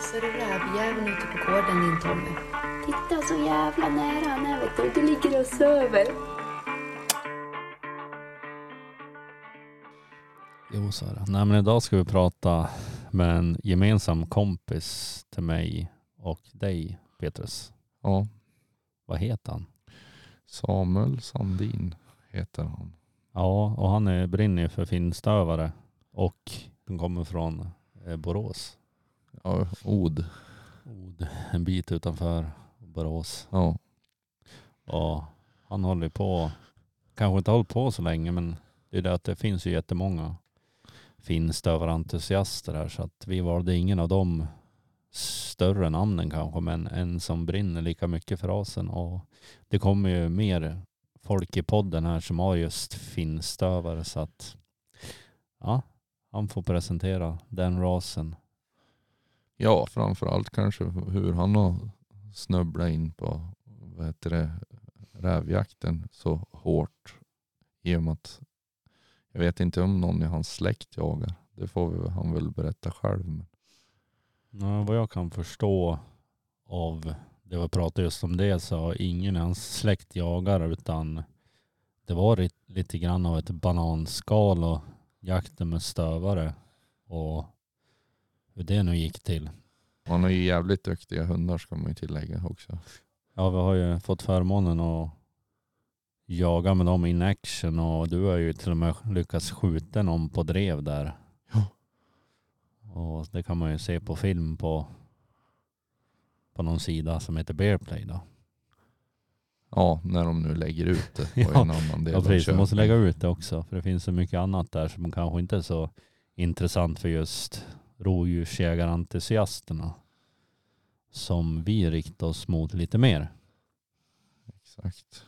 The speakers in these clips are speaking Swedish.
Ser du rävjäveln ute på gården din Tommy? Titta så jävla nära han är vet du. Du ligger och söver. Jo, det. Nej, men idag ska vi prata med en gemensam kompis till mig och dig, Petrus. Ja, Vad heter han? Samuel Sandin heter han. Ja, och han är, brinner för finstövare och de kommer från eh, Borås. Ja, Od. Od, en bit utanför Borås. Ja, Och han håller på, kanske inte hållit på så länge men det är det att det finns ju jättemånga finstövarentusiaster här så att vi valde ingen av dem större namnen kanske men en som brinner lika mycket för rasen och det kommer ju mer folk i podden här som har just finstövare så att ja, han får presentera den rasen ja framförallt kanske hur han har snubblat in på vad heter det, rävjakten så hårt. I och med att jag vet inte om någon i hans släkt jagar. Det får vi, han väl berätta själv. Men, Ja, vad jag kan förstå av det vi pratade just om det så har ingen i hans släkt jagar utan det var lite grann av ett bananskal och jakten med stövare och hur det nu gick till. han har ju jävligt duktiga hundar ska man ju tillägga också. Ja, vi har ju fått förmånen att jaga med dem in action och du har ju till och med lyckats skjuta någon på drev där. Ja. Och det kan man ju se på film på, på någon sida som heter Bearplay då. Ja, när de nu lägger ut det på Ja. en annan del Ja precis, man måste lägga ut det också. För det finns så mycket annat där som kanske inte är så intressant för just rovdjursjägarentusiasterna. Som vi riktar oss mot lite mer. Exakt.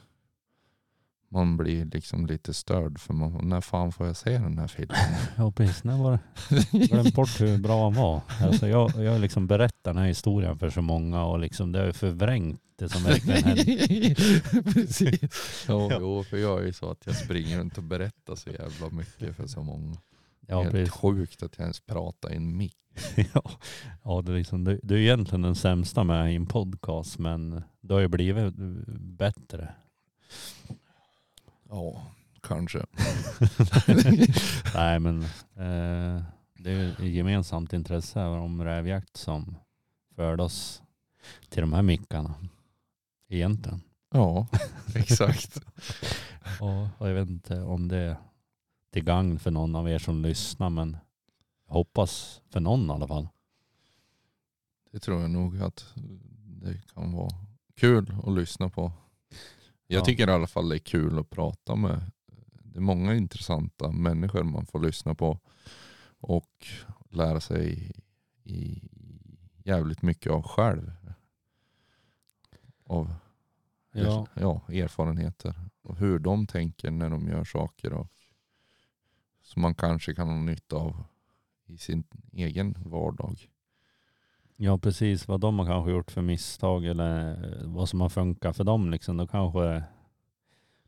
Man blir liksom lite störd för man, när fan får jag se den här filmen? Ja precis, när var det? glömt bort hur bra han var. Alltså jag, jag liksom berättat den här historien för så många och liksom det har ju förvrängt det som verkligen hände. Precis. Ja, Ja. Jo, för jag är ju så att jag springer runt och berättar så jävla mycket för så många. Ja, Helt precis. sjukt att jag ens pratar i en mick. ja, ja det är liksom, du, du är egentligen den sämsta med i en podcast men det har ju blivit bättre. Ja, kanske. Nej men eh, det är ju ett gemensamt intresse om rävjakt som förde oss till de här mickarna. Egentligen. Ja, exakt. Och, och jag vet inte om det till gagn för någon av er som lyssnar men jag hoppas för någon i alla fall. Det tror jag nog att det kan vara kul att lyssna på. Jag Ja. tycker i alla fall det är kul att prata med. Det är många intressanta människor man får lyssna på. Och lära sig i jävligt mycket av själv. Av Ja, ja, erfarenheter. Och hur de tänker när de gör saker. Och, som man kanske kan ha nytta av i sin egen vardag. ja precis vad de har kanske gjort för misstag eller eh, vad som har funkat för dem liksom. Då kanske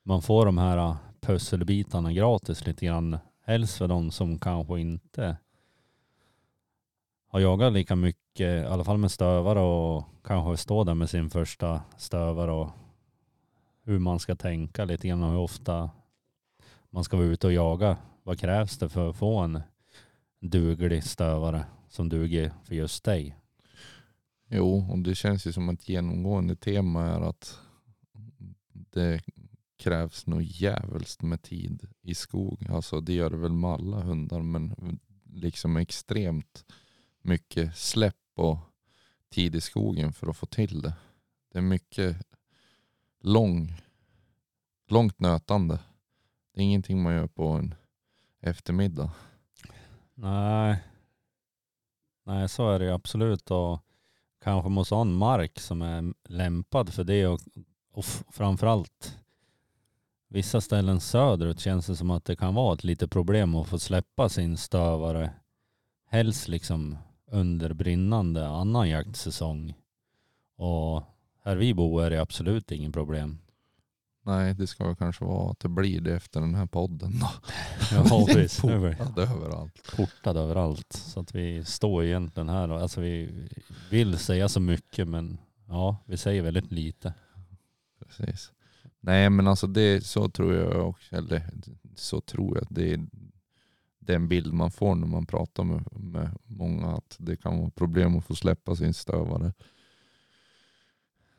man får de här eh, pusselbitarna gratis lite grann. Helst för de som kanske inte har jagat lika mycket, i alla fall med stövare och kanske stå där med sin första stövare och hur man ska tänka lite grann och hur ofta man ska vara ute och jaga. Vad krävs det för att få en duglig stövare som duger för just dig? Jo, och det känns ju som ett genomgående tema är att det krävs nog jävligt med tid i skog. Alltså det gör det väl med alla hundar men liksom extremt mycket släpp och tid i skogen för att få till det. Det är mycket lång, långt nötande. Det är ingenting man gör på en eftermiddag. Nej. Nej, så är det ju absolut. Och kanske måste ha en mark som är lämpad för det. Och, och framförallt vissa ställen söderut känns det som att det kan vara ett litet problem att få släppa sin stövare. Helst liksom under brinnande annan jaktsäsong. Och här vi bor är det absolut ingen problem. Nej, det ska väl kanske vara att det blir det efter den här podden då. Ja, precis. Portad överallt. portade överallt. Så att vi står egentligen här och alltså vi vill säga så mycket men ja, vi säger väldigt lite. Precis. Nej men alltså det så tror jag också, eller så tror jag att det är den bild man får när man pratar med, med många att det kan vara problem att få släppa sin stövare.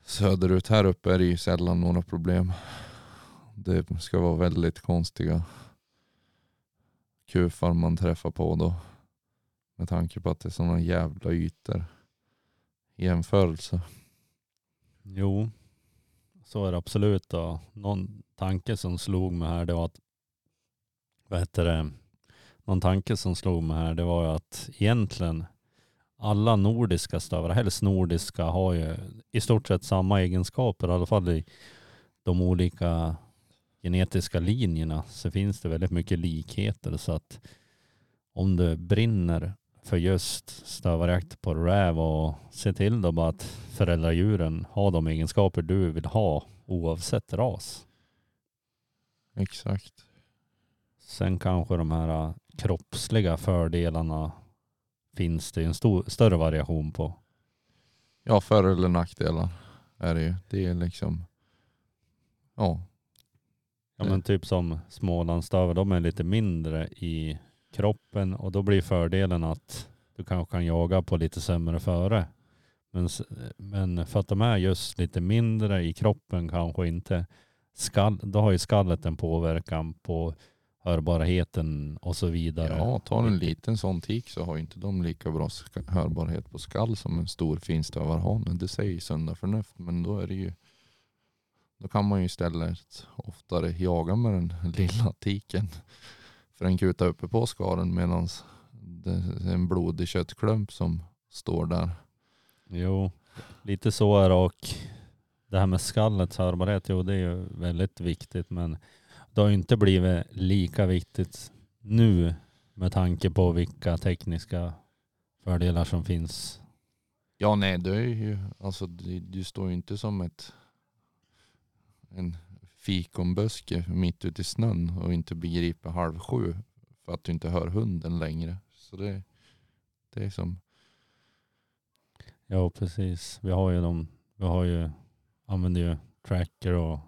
Söderut här uppe är det ju sällan några problem. Det ska vara väldigt konstiga kufar man träffar på då. Med tanke på att det är sådana jävla ytor i jämförelse. Jo, så är det absolut. Då. Någon tanke som slog mig här det var att, vad heter det, någon tanke som slog mig här det var att egentligen alla nordiska stövare, helst nordiska, har ju i stort sett samma egenskaper, i alla fall i de olika genetiska linjerna så finns det väldigt mycket likheter så att om du brinner för just stövarjakt på räv och se till då bara att föräldradjuren har de egenskaper du vill ha oavsett ras. Exakt. Sen kanske de här kroppsliga fördelarna finns det en stor, större variation på. Ja, för eller nackdelar är det ju. Det är liksom, ja, Ja men typ som smålandstöver, de är lite mindre i kroppen och då blir fördelen att du kanske kan jaga på lite sämre före. Men, men för att de är just lite mindre i kroppen kanske inte skall, då har ju skallet en påverkan på hörbarheten och så vidare. ja tar en liten sån tik så har ju inte de lika bra hörbarhet på skall som en stor finstövarhane. Det säger ju sunda förnuft, men då är det ju då kan man ju istället oftare jaga med den lilla tiken för en kuta uppe på skaren medan det är en blodig köttklump som står där. Jo, lite så är det och det här med skallets hörbarhet, jo det är ju väldigt viktigt men det har inte blivit lika viktigt nu med tanke på vilka tekniska fördelar som finns. Ja nej, det är ju, alltså du, du står ju inte som ett en fikonbuske mitt ute i snön och inte begriper halv sju för att du inte hör hunden längre. Så det, det är som, Ja precis, vi har ju de, vi har ju, använder ju tracker och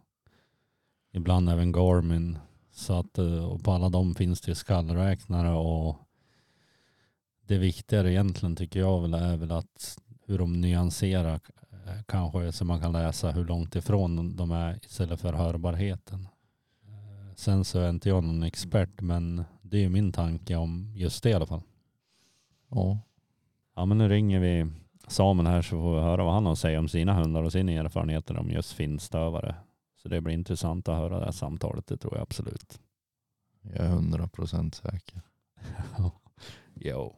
ibland även Garmin. Så att, eh, och på alla dem finns det ju skallräknare och det viktigare egentligen tycker jag väl är väl att hur de nyanserar eh, kanske så man kan läsa hur långt ifrån de är istället för hörbarheten. Eh, Sen så är inte jag någon expert men det är ju min tanke om just det i alla fall. ja. Ja men nu ringer vi Samuel här så får vi höra vad han har att säga om sina hundar och sina erfarenheter om just finstövare. Så det blir intressant att höra det här samtalet, det tror jag absolut. Jag är hundra procent säker. Jo.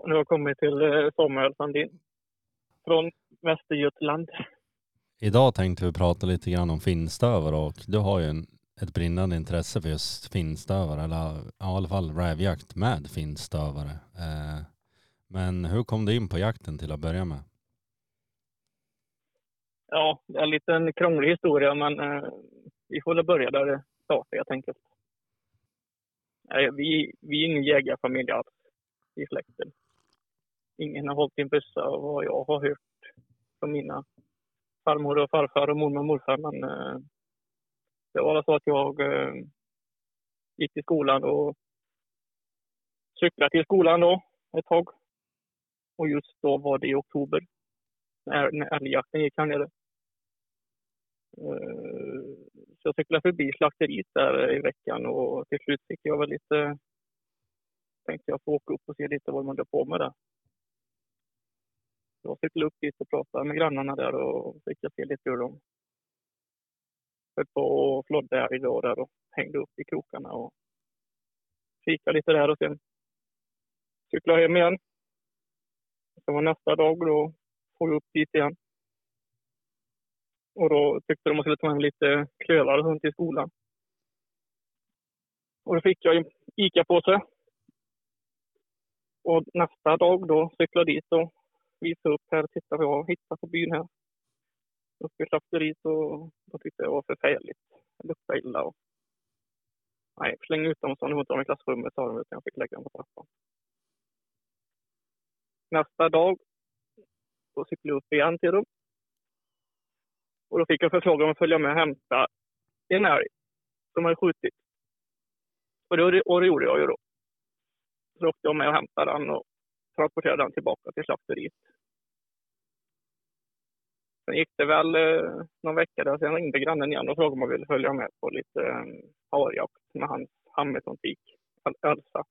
Ja, nu har jag kommit till eh, Samuel Sandin från Västergötland. Idag tänkte vi prata lite grann om finstövare och du har ju en, ett brinnande intresse för just finstövare, eller i alla fall rävjakt med finstövare. Eh, men hur kom du in på jakten till att börja med? Ja, det är en liten krånglig historia, men eh, vi får väl börja där det startar helt enkelt. Vi, vi är ingen jägarfamilj alls i släkten. Ingen har hållit i en bössa vad jag har hört från mina farmor och farfar och mormor och morfar. Men eh, det var så att jag eh, gick till skolan och cyklade till skolan då ett tag. Och just då var det i oktober när, när älgjakten gick här nere. Eh, Så jag cyklade förbi slakteriet där i veckan och till slut fick jag väl lite... Tänkte jag få åka upp och se lite vad man höll på med där. Jag cyklade upp dit och pratade med grannarna där och fick se lite hur de höll på och flodde här idag där och hängde upp i krokarna och fikade lite där och sen cyklade jag hem igen. Sen var nästa dag då får jag upp dit igen. Och då tyckte de att jag skulle ta med lite klövar och sånt till skolan. Och då fick jag en ICA-påse. Och nästa dag då cyklade jag dit och visade upp här. Titta vad jag har hittat på byn här. Uppe i slakteriet och då tyckte jag det var förfärligt. Det luktade illa. Och... Nej, släng ut dem, sa de. Inte i klassrummet, sa de, utan jag fick lägga dem på trappan. Nästa dag då cyklade jag upp igen till dem. Och då fick jag förfrågan om att följa med och hämta en älg som hade skjutit. Och det, och det gjorde jag ju då. Så åkte jag med och hämtade den och transporterade den tillbaka till slakteriet. Sen gick det väl eh, någon vecka där, sen ringde grannen igen och frågade om jag ville följa med på lite eh, harjakt med hans hammertontik, Elsa.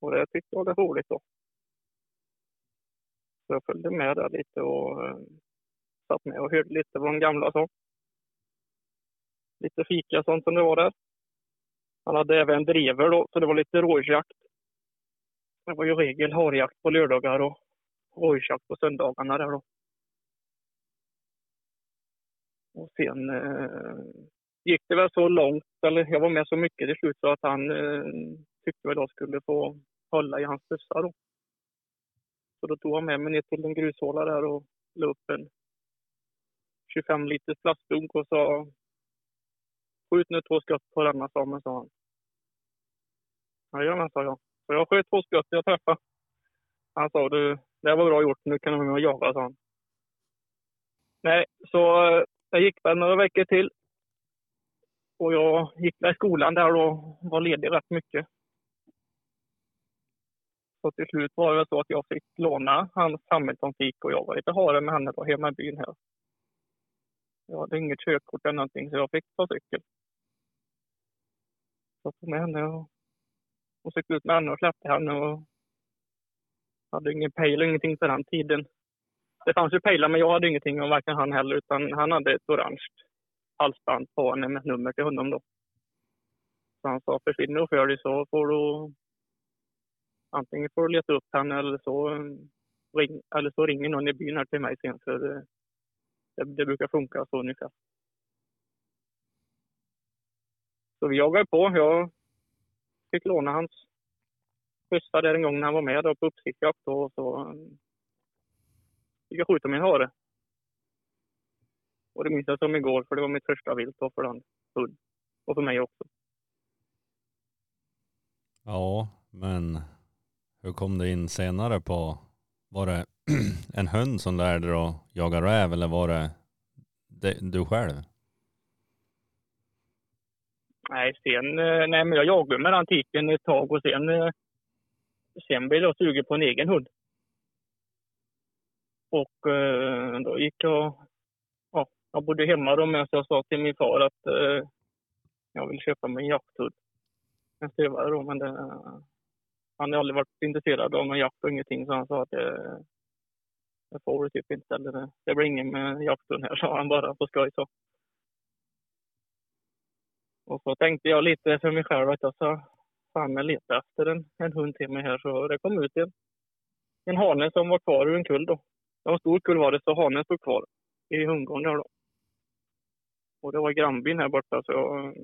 Och det tyckte jag var roligt då. Så jag följde med där lite och eh, satt med och hörde lite vad de gamla sa. Lite fika och sånt som det var där. Han hade även drever då, så det var lite rådjursjakt. Det var ju regel harjakt på lördagar och rådjursjakt på söndagarna där då. Och sen eh, gick det väl så långt, eller jag var med så mycket till slut så att han eh, tyckte väl jag skulle få hålla i hans bussar då. Så då tog han med mig ner till en grushåla där och la upp en 25 liters plastdunk och sa skjut nu två skott på denna samen, sa han. Jajamän, sa jag. Så jag sköt två skott, jag träffade. Han sa du, det var bra gjort, nu kan du vara med och jaga, sa han. Nej, så jag gick väl några veckor till. Och jag gick i skolan där och var ledig rätt mycket. Så till slut var det så att jag fick låna hans Hamilton-fik och jag var lite hare med henne då hemma i byn här. Jag hade inget körkort eller någonting så jag fick ta cykel. Så jag tog med henne och, och cyklade ut med henne och släppte henne och hade ingen pejl och ingenting på den tiden. Det fanns ju pejlar men jag hade ingenting och varken han heller utan han hade ett orange halsband på henne med ett nummer till honom då. Så han sa försvinner du för dig så får du antingen får du leta upp henne eller så, eh, ring, eller så ringer någon i byn här till mig sen för eh, det, det brukar funka så ungefär. Så vi jagade på. Jag fick låna hans skjutsar där en gång när han var med då på uppsiktsjakt och så eh, fick jag skjuta min hare. Och det minns jag som igår för det var mitt första vilt för den hund. Och för mig också. Ja, men hur kom det in senare på, var det en hund som lärde dig att jaga räv eller var det, du själv? Nej, sen, eh, nej men jag jagade med antiken ett tag och sen, eh, sen blev jag sugen på en egen hund. Och eh, då gick jag, ja, jag bodde hemma då medan så jag sa till min far att eh, jag vill köpa mig en jakthund. En stövare då, men det, han har aldrig varit intresserad av någon jakt och ingenting så han sa att det, det får du typ inte. Eller det, det blir ingen med jakthund här, sa han bara på skoj så. Och så tänkte jag lite för mig själv att jag sa fan jag letar efter en, en hund till mig här så det kom ut en, en hane som var kvar ur en kull då. En stor kull var det så hanen stod kvar i hundgården där då. Och det var grannbyn här borta så jag,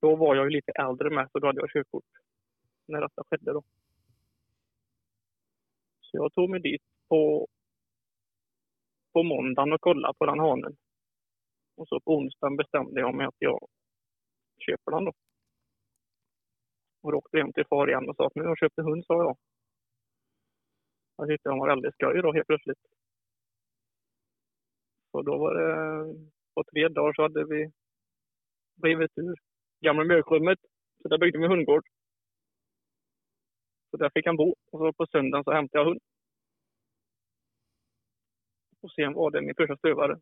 då var jag ju lite äldre med så då hade jag körkort när detta skedde då. Så jag tog mig dit på, på måndagen och kollade på den hanen. Och så på onsdagen bestämde jag mig att jag köper den då. Och då åkte jag hem till far igen och sa att nu har jag köpt en hund, sa jag. Jag tyckte han var väldigt skoj då helt plötsligt. Så då var det, på tre dagar så hade vi rivit ur gamla mjölkrummet. Så där byggde vi hundgård. Så där fick han bo. Och så på söndagen så hämtade jag hund. Och sen var det min första stövare.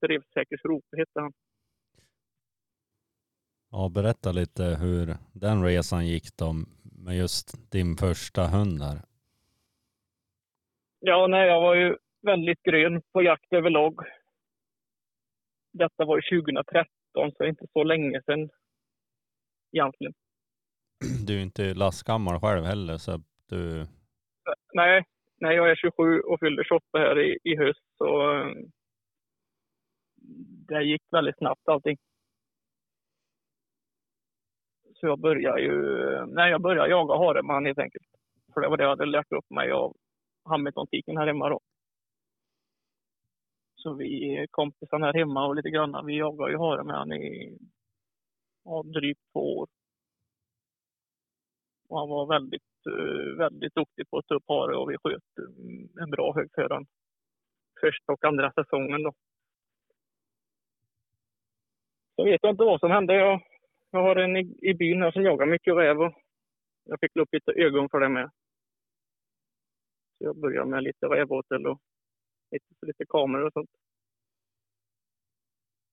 Drevsäkers Rope hette han. Ja, berätta lite hur den resan gick då med just din första hund där. Ja, nej, jag var ju väldigt grön på jakt överlag. Detta var ju 2013, så inte så länge sedan egentligen. du är inte lastgammal själv heller så du, Nej, nej, jag är 27 och fyllde 28 här i, i höst. Så eh, det gick väldigt snabbt allting. Så jag började ju, nej jag började jaga hareman helt enkelt. För det var det jag hade lärt upp mig av Hamilton-tiken här hemma då. Så vi kompisarna här hemma och lite granna, vi jagade ju hare med han i ja, drygt två år. Och han var väldigt, eh, väldigt duktig på att ta upp hare och vi sköt mm, en bra hög för han första och andra säsongen då. Så vet jag inte vad som hände. Jag, jag har en i, i byn här som jagar mycket räv och jag fick upp lite ögon för det med. Så jag började med lite rävåtel och lite, lite kameror och sånt.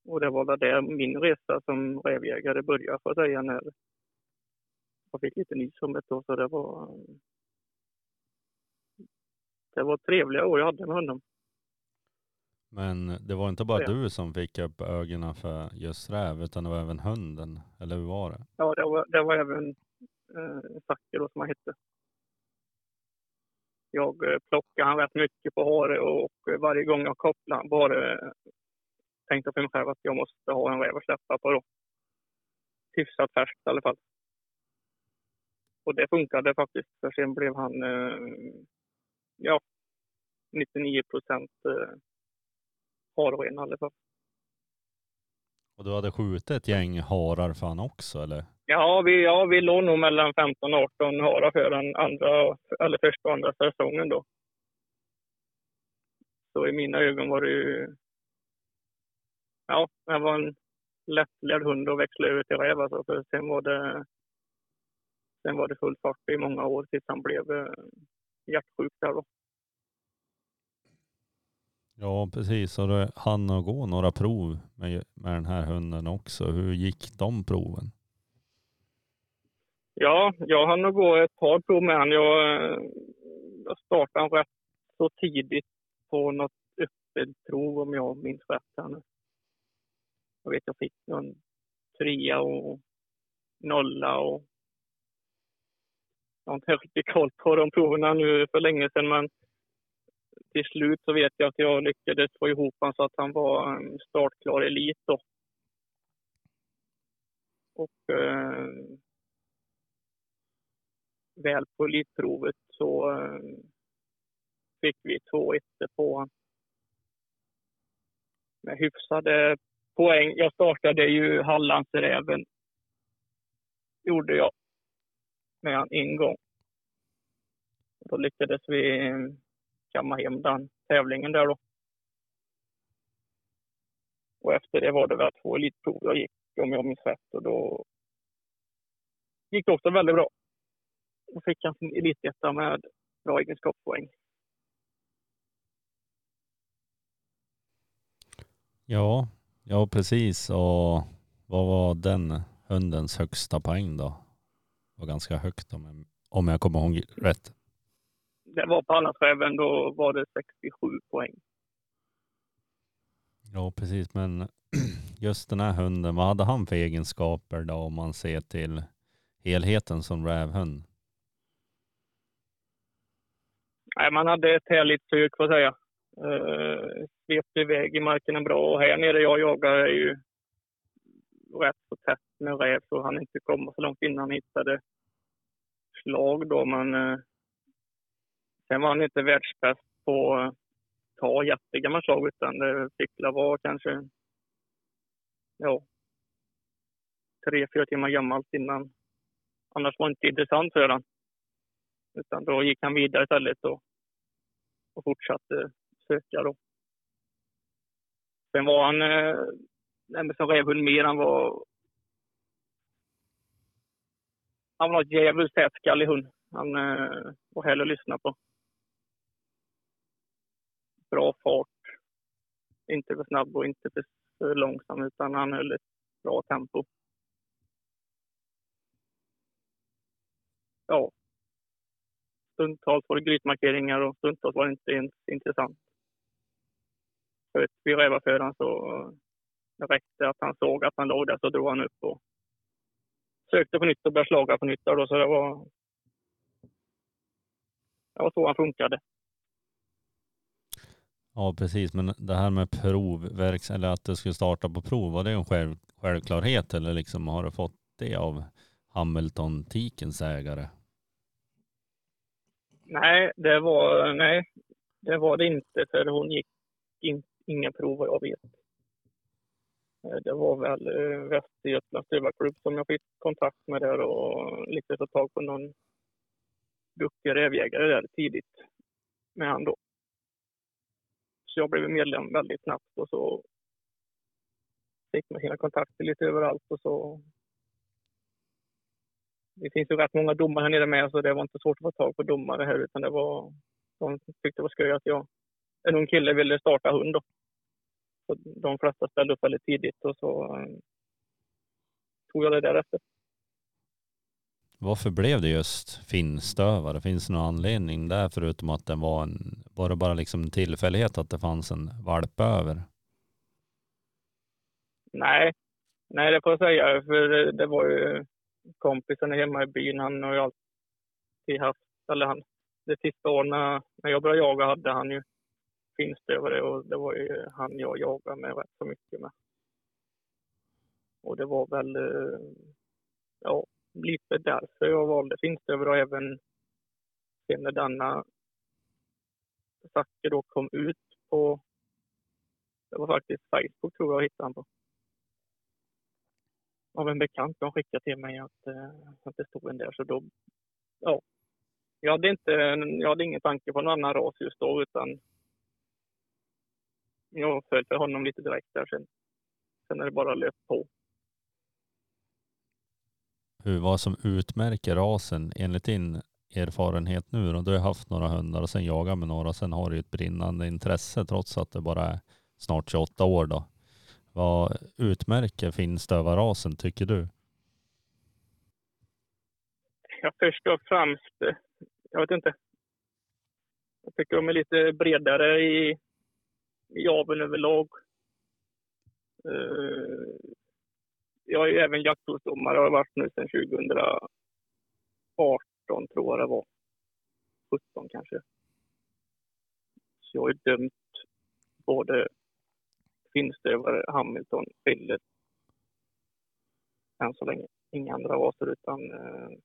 Och det var väl där min resa som rävjägare började för att säga när jag fick lite nys om det då, så det var det var trevliga år jag hade med honom men det var inte bara Ja. du som fick upp ögonen för just räv utan det var även hunden, eller hur var det? Ja, det var, det var även eh, Zacke då som han hette. Jag eh, plockade han rätt mycket på hare och eh, varje gång jag kopplade han hare eh, tänkte jag för mig själv att jag måste ha en räv att släppa på då. Hyfsat färskt i alla fall. Och det funkade faktiskt, för sen blev han, eh, ja, 99 procent eh, harren fall. Och du hade skjutit ett gäng harar för han också eller? Ja, vi, ja, vi låg nog mellan 15 och 18 harar för den andra, eller första och andra säsongen då. Så i mina ögon var det ju... Ja, det var en lättlärd hund att växla över till räv alltså, för sen var det... Sen var det full fart i många år tills han blev eh, hjärtsjuk där då. Ja precis, och då hann att gå några prov med, med den här hunden också. Hur gick de proven? Ja, jag hann nog gå ett par prov med honom. Jag, jag startade honom rätt så tidigt på något öppet prov om jag minns rätt. här. Jag vet jag fick någon trea och nolla och jag har inte riktigt koll på de proverna nu för länge sedan men till slut så vet jag att jag lyckades få ihop honom så att han var en startklar elit då. Och eh, väl på elitprovet så eh, fick vi två ettor på honom. Med hyfsade poäng. Jag startade ju Hallandsräven. Gjorde jag. Med han en gång. Då lyckades vi kamma hem den tävlingen där då. Och efter det var det väl två elitprov jag gick om jag minns rätt och då gick det också väldigt bra. Och fick han sin elitetta med bra egenskapspoäng. Ja, ja precis. Och vad var den hundens högsta poäng då? Det var ganska högt om jag, om jag kommer ihåg rätt. Det var på Hallandsräven, då var det 67 poäng. Ja precis, men just den här hunden, vad hade han för egenskaper då om man ser till helheten som rävhund? Nej, man hade ett härligt sug får jag säga. Uh, svepte iväg i marken bra och här nere jag jagar är ju rätt så tätt med räv så han inte komma så långt innan han hittade slag då men uh, sen var han inte världsbäst på att ta jättegamla slag utan det fick väl vara kanske ja tre, fyra timmar gammalt innan annars var det inte intressant för honom. Utan då gick han vidare istället och, och fortsatte söka då. Sen var han eh, som rävhund mer. Han var han var ett djävulskt tätskallig hund. Han eh, var härlig att lyssna på. Bra fart. Inte för snabb och inte för, långsam utan han höll ett bra tempo. Ja, stundtals var det grytmarkeringar och stundtals var det inte ens intressant. För vid rävarföran så det räckte att han såg att han låg där så drog han upp och sökte på nytt och började slaga på nytt då, så det var... Det var så han funkade. Ja precis, men det här med provverks eller att det skulle starta på prov, var det en själv, självklarhet eller liksom har du fått det av Hamilton Tikens ägare? Nej, det var, nej, det var det inte för hon gick in, inga prov vad jag vet. Eh, det var väl eh, Västergötlands stuvarklubb som jag fick kontakt med där och lyckades få tag på någon duktig rävjägare där tidigt med han då. Så jag blev medlem väldigt snabbt och så fick man sina kontakter lite överallt och så det finns ju rätt många domare här nere med så det var inte svårt att få tag på domare här utan det var de tyckte det var skoj att jag, en ung kille ville starta hund då. Så de flesta ställde upp väldigt tidigt och så eh, tog jag det därefter. Varför blev det just finstövare? Finns det någon anledning där förutom att det var en, var det bara liksom en tillfällighet att det fanns en valp över? Nej, nej det får jag säga för det, det var ju kompisen hemma i byn. Han har ju alltid haft, eller han, de sista åren när, när jag började jaga hade han ju finstövare och det var ju han jag jagade med rätt så mycket med. Och det var väl, eh, ja, lite därför jag valde finstövare och även sen när denna Zacke då kom ut på, det var faktiskt Facebook tror jag jag hittade han på av en bekant som skickade till mig att, eh, att det stod en där. Så då, ja. Jag hade, inte, jag hade ingen tanke på någon annan ras just då utan jag följde honom lite direkt där sen. Sen är det bara löpt på. Hur, vad som utmärker rasen enligt din erfarenhet nu då? Du har haft några hundar och sen jagat med några. Sen har du ju ett brinnande intresse trots att det bara är snart 28 år då. Vad utmärker finstövarrasen tycker du? Ja, först och främst, jag vet inte. Jag tycker de är lite bredare i, i aveln överlag. Eh, jag är ju även jaktprovsdomare och har varit nu sedan 2018 tror jag det var. 17 kanske. Så jag har ju dömt både finstövare, Hamilton, Fillet. Än så länge inga andra raser utan eh,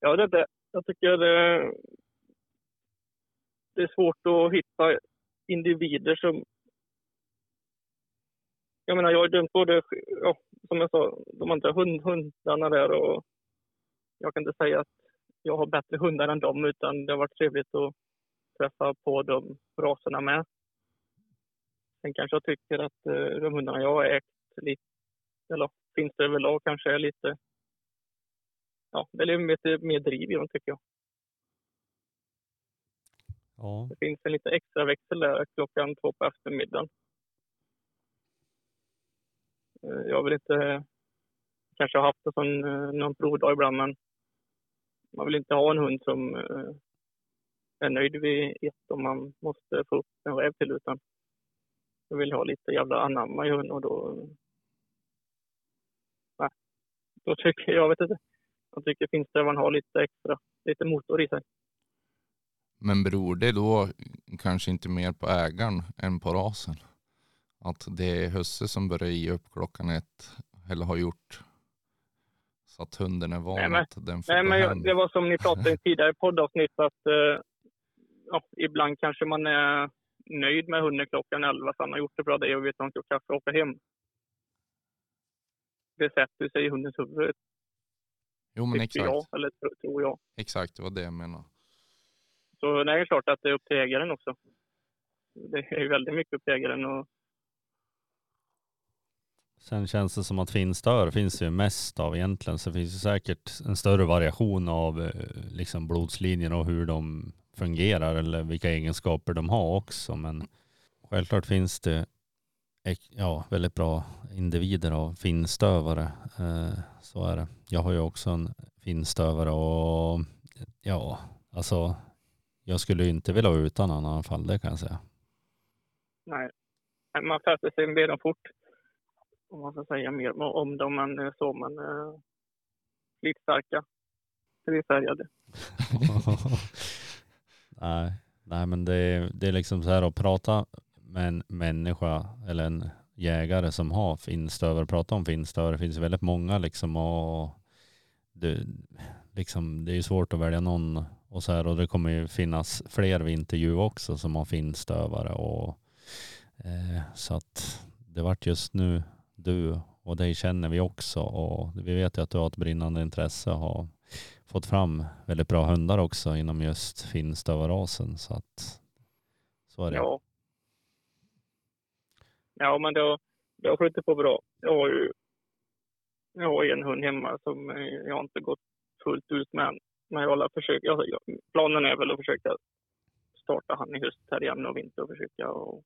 jag vet det, Jag tycker det, det är svårt att hitta individer som jag menar, jag har dömt både, ja, som jag sa, de andra hund, hundarna där och jag kan inte säga att jag har bättre hundar än dem utan det har varit trevligt att träffa på de raserna med. Sen kanske jag tycker att eh, de hundarna jag har ägt lite, eller finns det överlag kanske är lite, ja, det är lite mer driv i dem tycker jag. Ja, Det finns en lite extra växel där klockan två på eftermiddagen. Eh, jag vill inte, kanske har haft en sån, eh, någon provdag ibland, men man vill inte ha en hund som eh, är nöjd vid ett och man måste få upp en räv till, utan jag vill ha lite jävla anamma i hund och då... Nej, då tycker jag, vet inte. Jag tycker finstövaren har lite extra, lite motor i sig. Men beror det då kanske inte mer på ägaren än på rasen? Att det är husse som börjar ge upp klockan ett eller har gjort så att hunden är van Nej, men- att den får Nej, men jag, det var som ni pratade i tidigare poddavsnitt att eh, ja, ibland kanske man är nöjd med hunden klockan 11 för han har gjort det bra det och vet att han ska kaffe och åka hem. Det sätter sig i hundens huvud, Jo men exakt, jag, eller tro- tror jag. exakt det var det jag menade. Så det är klart att det är upp till ägaren också. Det är ju väldigt mycket upp till ägaren och Sen känns det som att finstör finns det ju mest av egentligen. Så finns det säkert en större variation av eh, liksom blodslinjer och hur de fungerar eller vilka egenskaper de har också. Men självklart finns det ja, väldigt bra individer av finstövare. Eh, så är det. Jag har ju också en finstövare och ja, alltså jag skulle ju inte vilja vara utan honom i alla fall, det kan jag säga. nej, man fäster sig med dem fort om man ska säga mer om dem än så, men eh, slitstarka, trefärgade. nej, nej, men det är, det är liksom så här att prata med en människa eller en jägare som har finstövare, prata om finstövare. Det finns väldigt många liksom och det, liksom, det är svårt att välja någon och så här och det kommer ju finnas fler vid intervju också som har finstövare och eh, så att det vart just nu du och dig känner vi också och vi vet ju att du har ett brinnande intresse och har fått fram väldigt bra hundar också inom just finstövarrasen så att så är det. Ja. Ja, men det har, det har skjutit på bra. Jag har ju jag har en hund hemma som jag inte gått fullt ut med än. Men jag har försökt, jag, planen är väl att försöka starta han i höst här igen och vinter och försöka och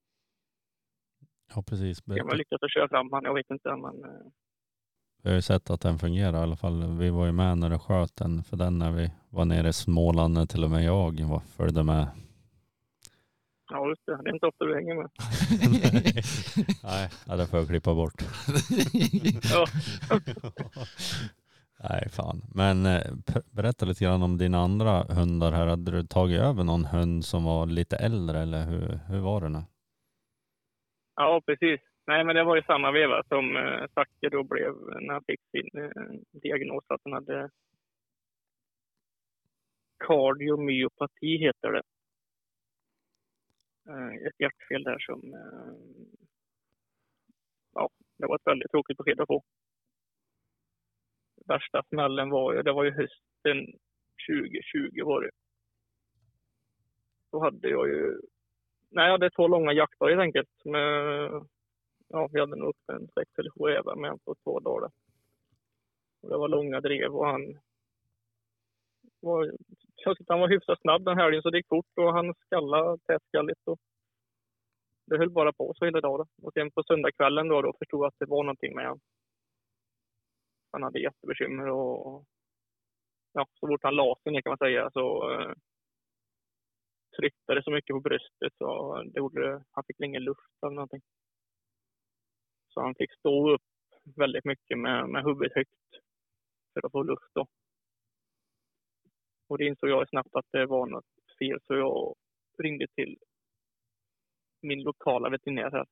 Ja, precis. se om jag lyckas att köra fram han. Jag vet inte, men eh, Vi har ju sett att den fungerar i alla fall. Vi var ju med när du sköt den för den när vi var nere i Småland när till och med jag var, följde med. ja, just det. Det är inte ofta du hänger med. Nej, ja, det får jag klippa bort. Ja. Nej, fan. Men eh, berätta lite grann om dina andra hundar här. Hade du tagit över någon hund som var lite äldre eller hur, hur var det nu? Ja, precis. Nej, men det var i samma veva som eh, Zacke då blev när han fick sin eh, diagnos att han hade kardiomyopati heter det. Eh, ett hjärtfel där som... Eh, ja, det var ett väldigt tråkigt besked att få. Värsta smällen var ju, det var ju hösten 2020 var det. Då hade jag ju Nej, jag hade två långa jaktdagar helt enkelt. Med, ja, vi hade nog upp en sex eller sju även med på två dagar. Och det var långa drev och han var, jag tyckte han var hyfsat snabb den helgen så det gick fort och han skallade tätskalligt. Och det höll bara på så hela dagen. Och sen på söndagskvällen då, då förstod jag att det var någonting med honom. Han hade jättebekymmer och ja, så fort han la sig ner kan man säga så eh, tryckte det så mycket på bröstet så det gjorde, han fick ingen luft eller någonting. Så han fick stå upp väldigt mycket med, med huvudet högt för att få luft då. Och det insåg jag snabbt att det var något fel så jag ringde till min lokala veterinär här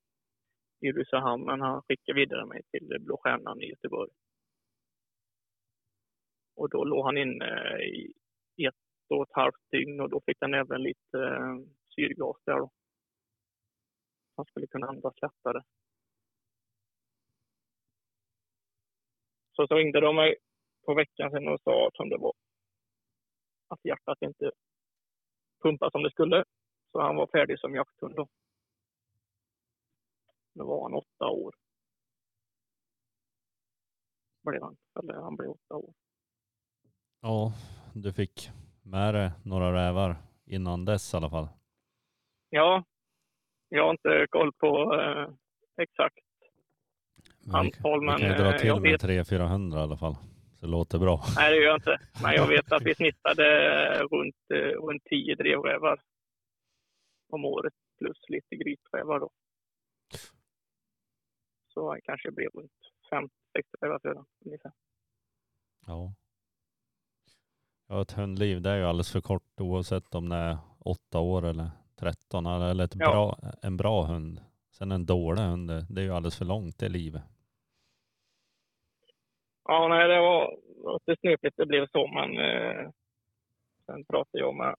i Ulricehamn men han skickade vidare mig till Blå Stjärnan i Göteborg. Och då låg han inne i ett och ett halvt dygn och då fick han även lite eh, syrgas där då. Han skulle kunna andas lättare. Så, så ringde de mig på veckan sedan och sa att det var att hjärtat inte pumpade som det skulle. Så han var färdig som jakthund då. Nu var han åtta år. Blev han. Eller han blev åtta år. Ja, du fick med dig några rävar innan dess i alla fall. Ja, jag har inte koll på eh, exakt Men vi, Antal, vi men, kan ju dra eh, till med vet- 300-400 i alla fall. Så det låter bra. Nej, det gör jag inte. Men jag vet att vi snittade runt, eh, runt 10 drevrävar om året plus lite gryträvar då. Så det kanske blev runt 50-60 rävar sedan ungefär. Ja. Ja, ett hundliv det är ju alldeles för kort oavsett om det är åtta år eller 13 eller ett Ja. bra, en bra hund. Sen en dålig hund, det- är ju alldeles för långt det livet. Ja, nej, det var lite snöpligt det blev så, men eh, sen pratade jag med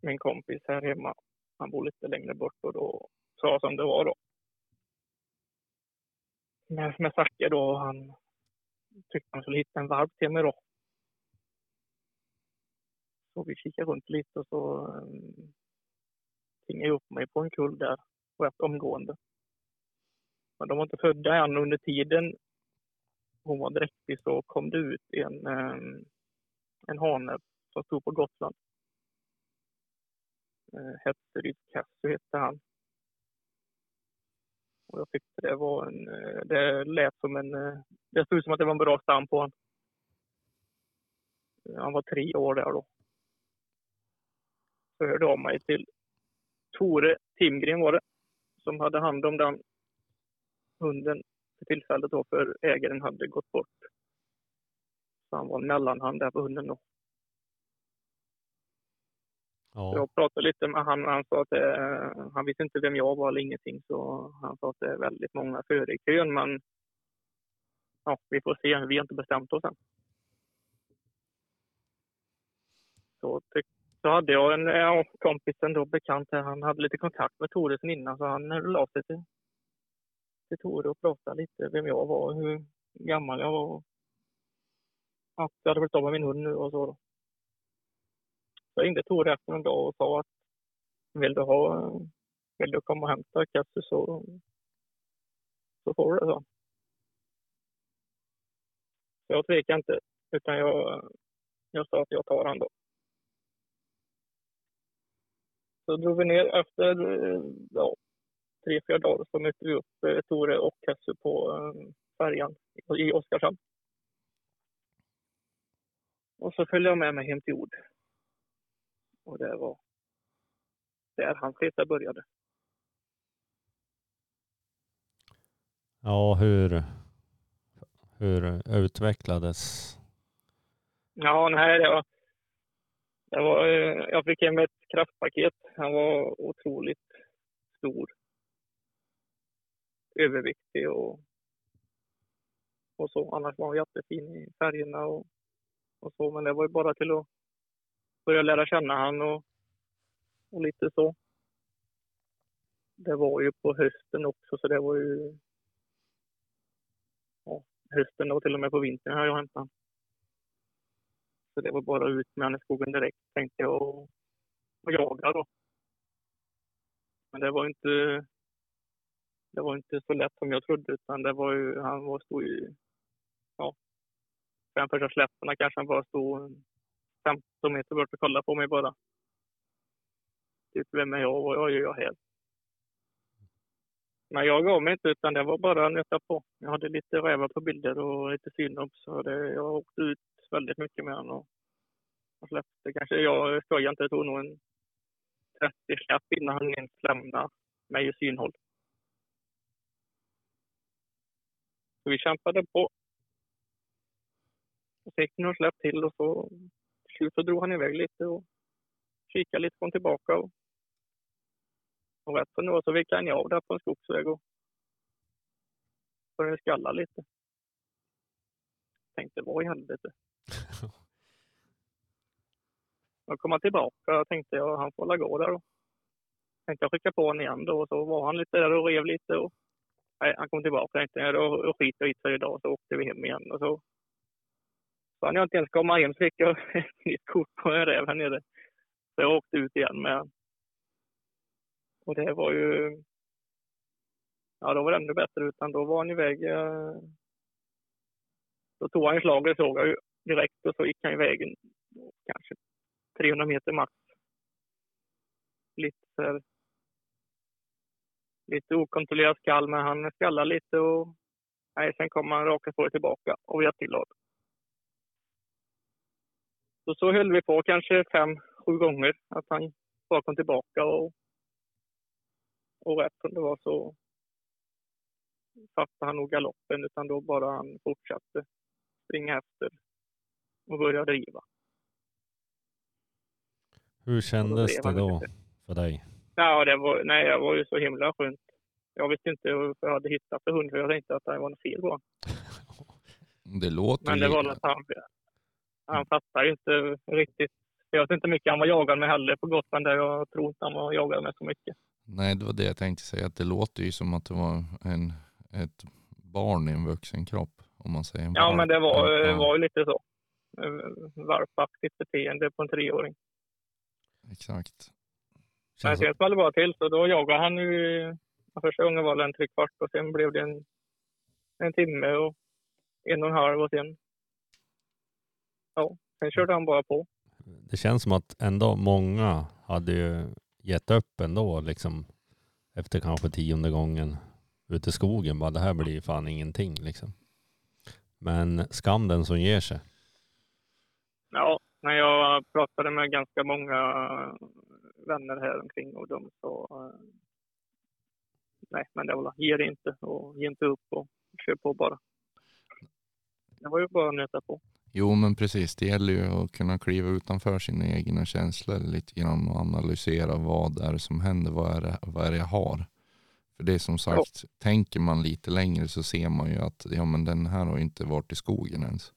min kompis här hemma. Han bor lite längre bort och då sa jag som det var då. Med, med Zacke då, han tyckte han skulle hitta en valp till mig då. Så vi kikade runt lite och så mm, um, tingade jag upp mig på en kull där rätt omgående. Men de var inte födda än under tiden hon var dräktig så kom det ut en, mm, en hane som stod på Gotland. Eh, Hetteryd Cassie hette han. Och jag tyckte det var en, eh, det lät som en, eh, det såg ut som att det var en bra stam på honom. Han var tre år där då. Så hörde jag av mig till Tore Timgren var det, som hade hand om den hunden för tillfället då för ägaren hade gått bort. Så han var mellanhand där på hunden då. Ja. Jag pratade lite med han och han sa att det, han visste inte vem jag var eller ingenting så han sa att det är väldigt många före i kön men ja, vi får se. Vi har inte bestämt oss än. Så, tyck, så hade jag en ja, kompis, en då bekant han hade lite kontakt med Tore sen innan så han hörde av sig till, till Tore och pratade lite vem jag var hur gammal jag var. och Att jag hade blivit av med min hund nu och så. Då. Så ringde Tore efter en dag och sa att vill du ha, vill du komma och hämta Cassus så, så får du det. Så. Så jag tvekade inte, utan jag, jag sa att jag tar han då. Så drog vi ner efter eh, ja, tre, fyra dagar så mötte vi upp eh, Tore och Kessu på eh, färjan i Oskarshamn. Och så följde jag med mig hem till Ord. Och det var där hans resa började. ja, hur, hur utvecklades... Ja, nej, det var, det var, jag fick hem ett kraftpaket. Han var otroligt stor. Överviktig och, och så. Annars var han jättefin i färgerna och, och så. Men det var ju bara till att börja lära känna han och, och lite så. Det var ju på hösten också, så det var ju ja, hösten och till och med på vintern har jag hämtat honom. Så det var bara ut med honom i skogen direkt tänkte jag och, och jaga då. Men det var inte det var inte så lätt som jag trodde utan det var ju, han var stod ju, ja, fem första släpparna kanske han bara stod 15 meter bort och kollade på mig bara. Typ, vem är jag och vad gör jag här? Men jag gav mig inte utan det var bara att nöta på. Jag hade lite rävar på bilder och lite synop, så det, jag åkte ut väldigt mycket med honom och, och släppte kanske, jag skojar inte, jag tog nog en 30 släpp innan han ens lämnade mig i synhåll. Så vi kämpade på. Och så gick det några släpp till och så till slut så drog han iväg lite och kikade lite, kom tillbaka och, och rätt som det var så vickade han av där på en skogsväg och började skalla lite. Tänkte, vad i helvete? Då kom han tillbaka Jag tänkte jag, han får la gå där då. Tänkte jag skicka på honom igen då och så var han lite där och rev lite och nej, han kom tillbaka tänkte jag, då, skiter jag i det idag så åkte vi hem igen och så så när jag inte ens komma hem så fick jag ett nytt kort på en räv här nere. Så jag åkte ut igen med han. Och det var ju... Ja, då var det ännu bättre utan då var han iväg. Eh- då tog han slaget såg jag ju direkt och så gick han iväg kanske 300 meter max. Lite så lite okontrollerad skall men han skallade lite och nej, sen kom han raka spåret tillbaka och vi jätteglad. Så, så höll vi på kanske fem, sju gånger att han bara kom tillbaka och, och rätt som det var så fattade han nog galoppen utan då bara han fortsatte springa efter och började driva. Hur kändes det då för dig? Ja, det var, nej, det var ju så himla skönt. Jag visste inte varför jag hade hittat för hund för jag tänkte att det var något fel på. Det låter Men det var något att han, han fattar ju inte riktigt. Jag vet inte mycket han var jagad med heller på Gotland där jag tror inte han var jagad med så mycket. Nej, det var det jag tänkte säga. Att det låter ju som att det var en, ett barn i en vuxen kropp. Om man säger Ja, men det var, Ja, var ju lite så. Eh, Valpaktigt beteende på en treåring. Exakt. Men sen small det bara till så då jagade han ju. Första gången var det en trekvart och sen blev det en, en timme och en och en halv och sen. Ja, sen körde han bara på. det känns som att ändå många hade ju gett upp ändå liksom efter kanske tionde gången ute i skogen. Bara det här blir fan ingenting liksom. Men skam den som ger sig. Ja, när jag pratade med ganska många vänner här omkring och de sa eh, nej, men det var ge det inte och ge inte upp och kör på bara. Det var ju bara att nöta på. Jo men precis, det gäller ju att kunna kliva utanför sina egna känslor lite grann och analysera vad är det som händer, vad är det, vad är det jag har? För det är som sagt, tänker man lite längre så ser man ju att ja, men den här har inte varit i skogen ens.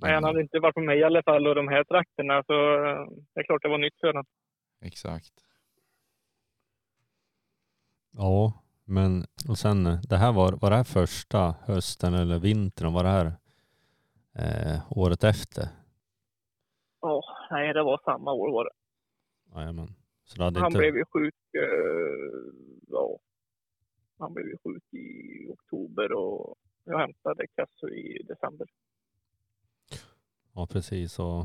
Nej, han hade inte varit med mig i alla fall och de här trakterna så eh, det är klart det var nytt för honom. Exakt. Ja, men och sen eh, det här var, var det här första hösten eller vintern? Var det här eh, året efter? Ja, nej det var samma år var det. Jajamän. Så det hade Han inte... blev ju sjuk, eh, ja. Han blev ju sjuk i oktober och jag hämtade Kasso i december. Ja, precis. Och,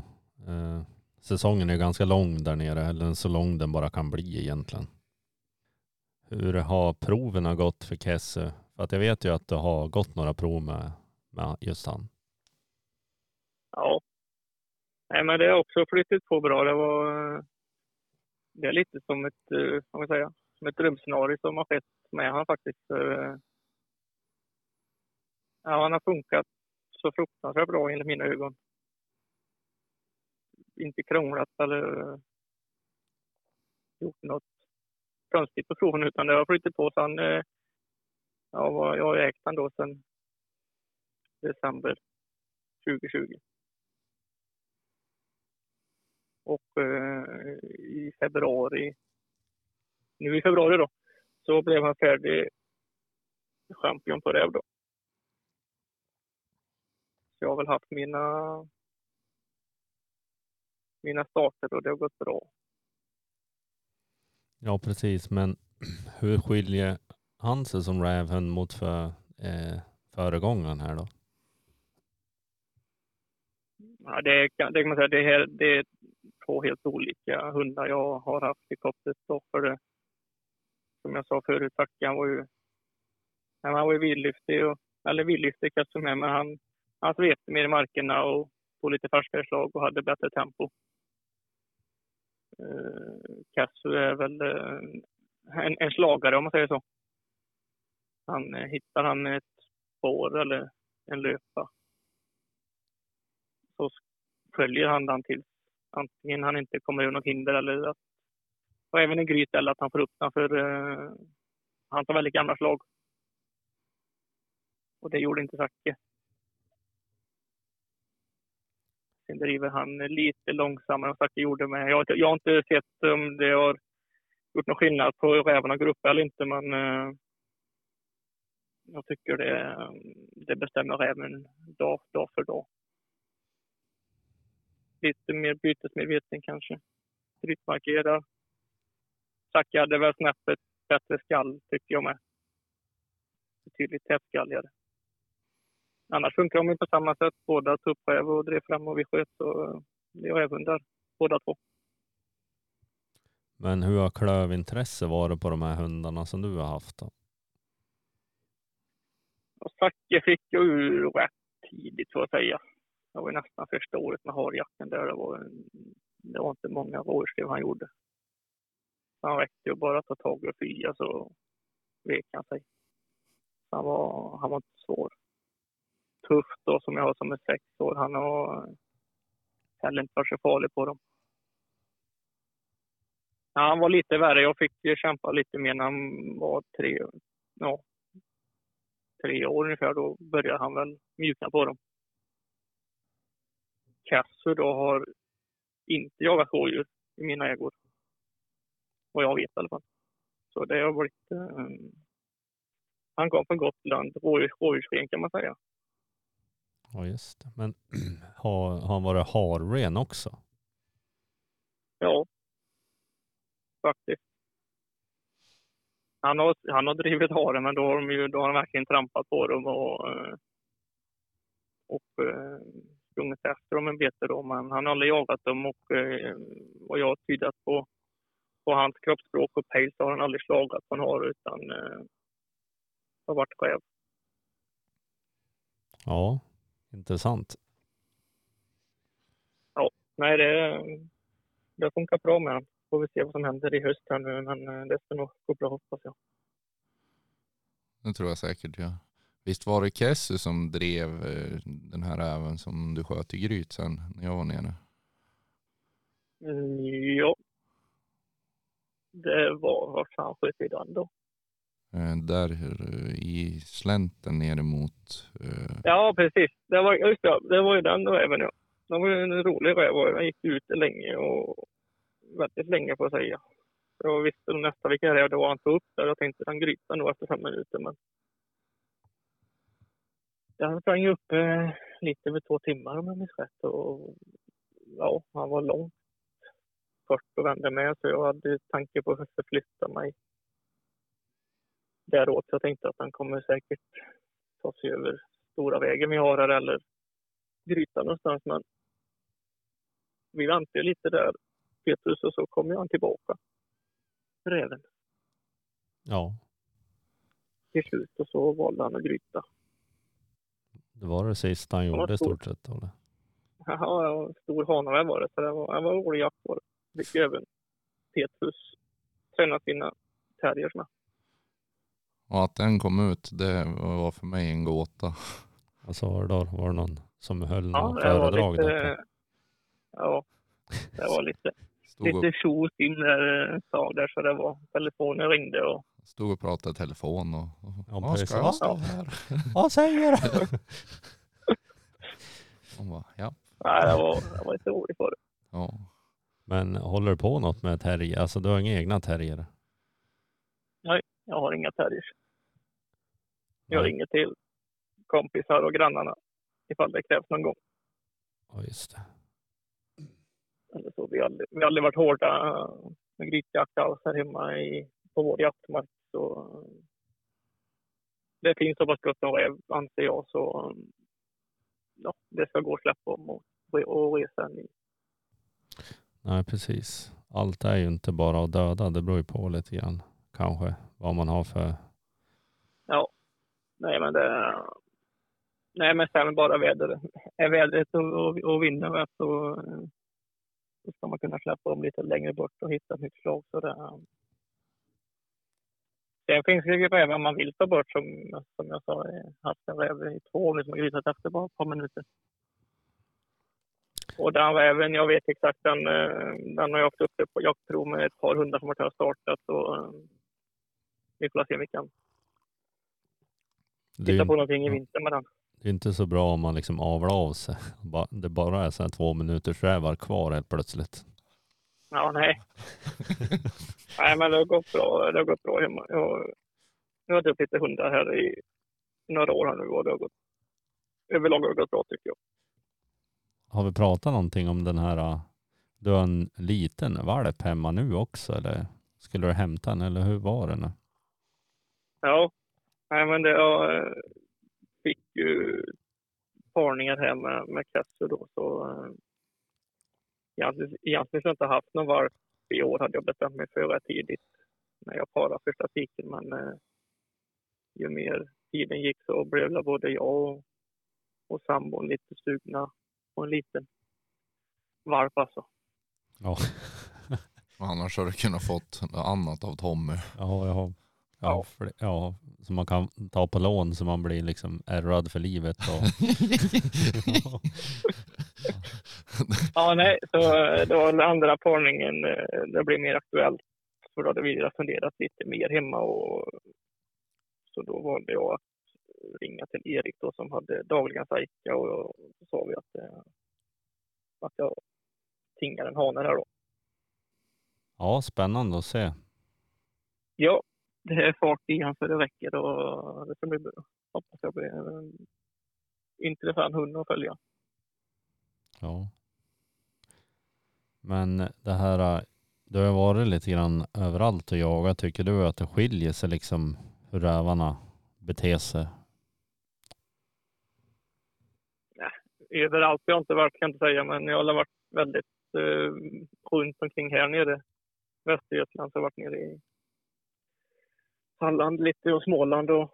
eh, säsongen är ganska lång där nere, eller så lång den bara kan bli egentligen. Hur har proven gått för Kesse? För att jag vet ju att det har gått några prov med, med just han. Ja. Nej, men det har också flyttat på bra. Det var eh, det är lite som ett, eh, vad man säga, som ett drömscenario som har skett med han faktiskt. Eh, ja, han har funkat så fruktansvärt bra enligt mina ögon. Inte krånglat eller eh, gjort något konstigt på proven utan det har flyttat på. Så han, eh, ja, jag har ägt han då sedan december 2020. Och eh, i februari, nu i februari då, så blev han färdig champion på räv då. Så jag har väl haft mina, mina starter och det har gått bra. Ja, precis. Men hur skiljer han sig som rävhund mot för, eh, föregångaren här då? Ja, det, kan, det kan man säga, det, här, det är två helt olika hundar jag har haft i kopplet. Då för det, som jag sa förut, Zacke, han var ju, han var ju vidlyftig, och, eller vidlyftig kanske med, men han, han svepte mer i markerna och på lite färskare slag och hade bättre tempo. Eh, Kassu är väl eh, en, en slagare om man säger så. Han eh, hittar han ett spår eller en löpa så följer han den till antingen han inte kommer över något hinder eller att, och även en gryt eller att han får upp den för uh, han tar väldigt gamla slag. Och det gjorde inte Zacke. Sen driver han lite långsammare än Zacke gjorde med. Jag, har inte- jag har inte sett om det har gjort någon skillnad på rävarna går upp eller inte men eh, jag tycker det, eh, det bestämmer räven dag, dag för dag lite mer bytesmedveten kanske. Tryckmarkerar. Zacke hade väl snäppet bättre skall tycker jag med. Betydligt tätskalligare. Annars funkar de på samma sätt. Båda tuppräv och drev fram och vi sköt. Så det är rävhundar båda två. Men hur har klövintresse varit på de här hundarna som du har haft då? Och Zacke fick jag ur rätt tidigt så att säga. Det var nästan första året med harjacken där. Det var, en, det var inte många rådjurskrev han gjorde. Han räckte ju bara att ta tag och fya så vek han sig. Han var, han var inte svår. Tuff då som jag har som är sex år. Han har heller inte varit så farlig på dem. Ja, han var lite värre. Jag fick ju kämpa lite mer när han var tre, ja, tre år ungefär. Då började han väl mjukna på dem. Cassu då har inte jagat rådjur i mina ägor. Vad jag vet i alla fall. Så det har varit... Eh, han kom från Gotland, rådjursren kan man säga. Ja just det. Men har, har han varit harren också? Ja. Faktiskt. Han har, han har drivit haren men då har, de ju, då har han verkligen trampat på dem och, eh, och eh, sprungit efter dem en då. Men han har aldrig jagat dem och eh, vad jag har tydat på, på hans kroppsspråk och pejl så har han aldrig slagat på en hare utan har varit själv. Ja, intressant. Nej, det, det funkar bra med honom. Får vi se vad som händer i höst här nu men eh, det ska nog gå bra hoppas jag. det tror jag säkert. Ja. Visst var det Kessu som drev eh, den här även som du sköt i Gryt sen när jag var nere? Mm, ja. Det var, vart han sköt i den då? Eh, där eh, i slänten ner emot... Eh, ja, precis. Det var, just det, det var ju den räven ja. Det var ju en rolig räv och den gick ute länge och väldigt länge får jag säga. Jag visste nästan vilken räv det var han tog upp där. Jag tänkte den grytan nog efter fem minuter men den sprang ju upp eh, lite över två timmar om jag minns rätt och ja, han var långt först och vände med så jag hade tanke på att förflytta mig däråt. Så jag tänkte att han kommer säkert ta sig över stora vägen vi har här eller grytan någonstans. Men vi väntade lite där, Petrus, och så kom han tillbaka. Räven Ja, till slut och så valde han att gryta. det var det sista han gjorde i stor. stort sett. Olle. Ja, stor hanaräv var det, så det var, det var rolig jakt var det. Fick även Petrus träna sina terriers med. Och att den kom ut, det var för mig en gåta. Vad sa du då? Var det någon som höll Ja, något föredrag lite... Ja, det var lite, lite tjo tim där ett tag där, så det var telefonen ringde och stod och pratade i telefon och... och Ja, "Ja, precis. ska jag stå här? Vad säger du? Och bara, ja. nej, det var, det var lite roligt för det. ja. Men håller du på något med terrier? Alltså du har inga egna terrier? Jag har inga terriers. Jag Nej. ringer till kompisar och grannarna ifall det krävs någon gång. Ja, just det. Eller så. Vi har aldrig, vi har aldrig varit hårda eh, med grytjakt alls här hemma i, på vår jaktmark. Så, eh, det finns så pass gott om räv, anser jag, så eh, ja, det ska gå att släppa om och, och resa en ny. Nej, precis. Allt är ju inte bara att döda. Det beror ju på lite grann kanske vad man har för... Ja, Nej, men det... Nej, men sen bara väder, är vädret och, och, och vinden rätt så, så ska man kunna släppa dem lite längre bort och hitta ett nytt slag. Så det, Sen finns det ju rävar man vill ta bort som, som jag sa, jag haft en räv i två år nu som har grisat efter bara ett par minuter. Och den räven, jag vet exakt, den, eh, den har jag haft uppe på jaktprov med ett par hundar som har startat. Och, vi får se om vi kan ju, på någonting i vinter med den. det är inte så bra om man liksom avlar av sig. Det bara är så här två minuters rävar kvar helt plötsligt. Ja, nej. nej, men det har gått bra. Det har gått bra hemma. Jag, har- jag har lite hundar här i några år här nu och det har gått överlag har det gått bra tycker jag. Har vi pratat någonting om den här, äh, du har en liten valp hemma nu också eller skulle du hämta den eller hur var det nu? Ja, nej, men det, jag eh, fick ju parningar här med, med Casio då så eh, egentligen, egentligen skulle jag inte haft någon valp i år hade jag bestämt mig för rätt tidigt när jag parade första tiken men eh, ju mer tiden gick så blev både jag och, och sambon lite sugna på en liten valp alltså. Ja, Annars hade du kunnat fått något annat av Tommy. ja, jag har, ja, Ja. för, ja, så man kan ta på lån så man blir liksom ärrad för livet. Och, Ja, nej, så eh, då den andra parningen, eh, det blev mer aktuellt. För då hade vi funderat lite mer hemma och så då valde jag att ringa till Erik då som hade dagligen sajka och så sa vi att, eh, att jag tingar en hane där då. ja, spännande att se. Ja, det är fart i han så det räcker och det ska bli, hoppas jag blir en intressant hund att följa. Ja. Men det här, du har varit lite grann överallt och jagat. Tycker du att det skiljer sig liksom hur rävarna beter sig? överallt. Jag har inte varit, kan jag inte säga, men jag har varit väldigt eh, runt omkring här nere. Västergötland, så har jag varit nere i Halland lite och Småland och,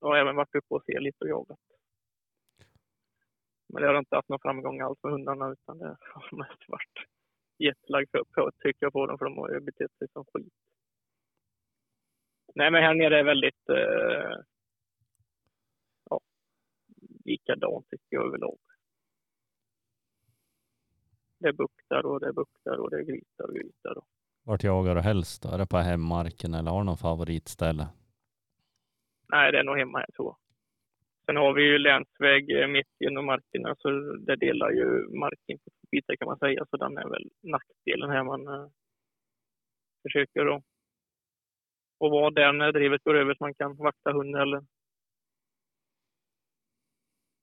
Jag har även varit uppe och se lite och jagat. Men det har inte haft någon framgång alls med hundarna utan det har mest varit jetlag för, att trycka på dem för de har ju betett sig som skit. Nej, men här nere är väldigt eh, ja, likadant tycker jag överlag. Det är buktar och det är buktar och det är grytar och grytar. Vart jagar du helst då? Är det på hemmarken eller har du någon favoritställe? Nej, det är nog hemma här tror jag. Sen har vi ju länsväg eh, mitt genom markerna så det delar ju marken på bitar kan man säga. Så den är väl nackdelen här man eh, försöker att och vara där när drivet går över så man kan vakta hunden eller,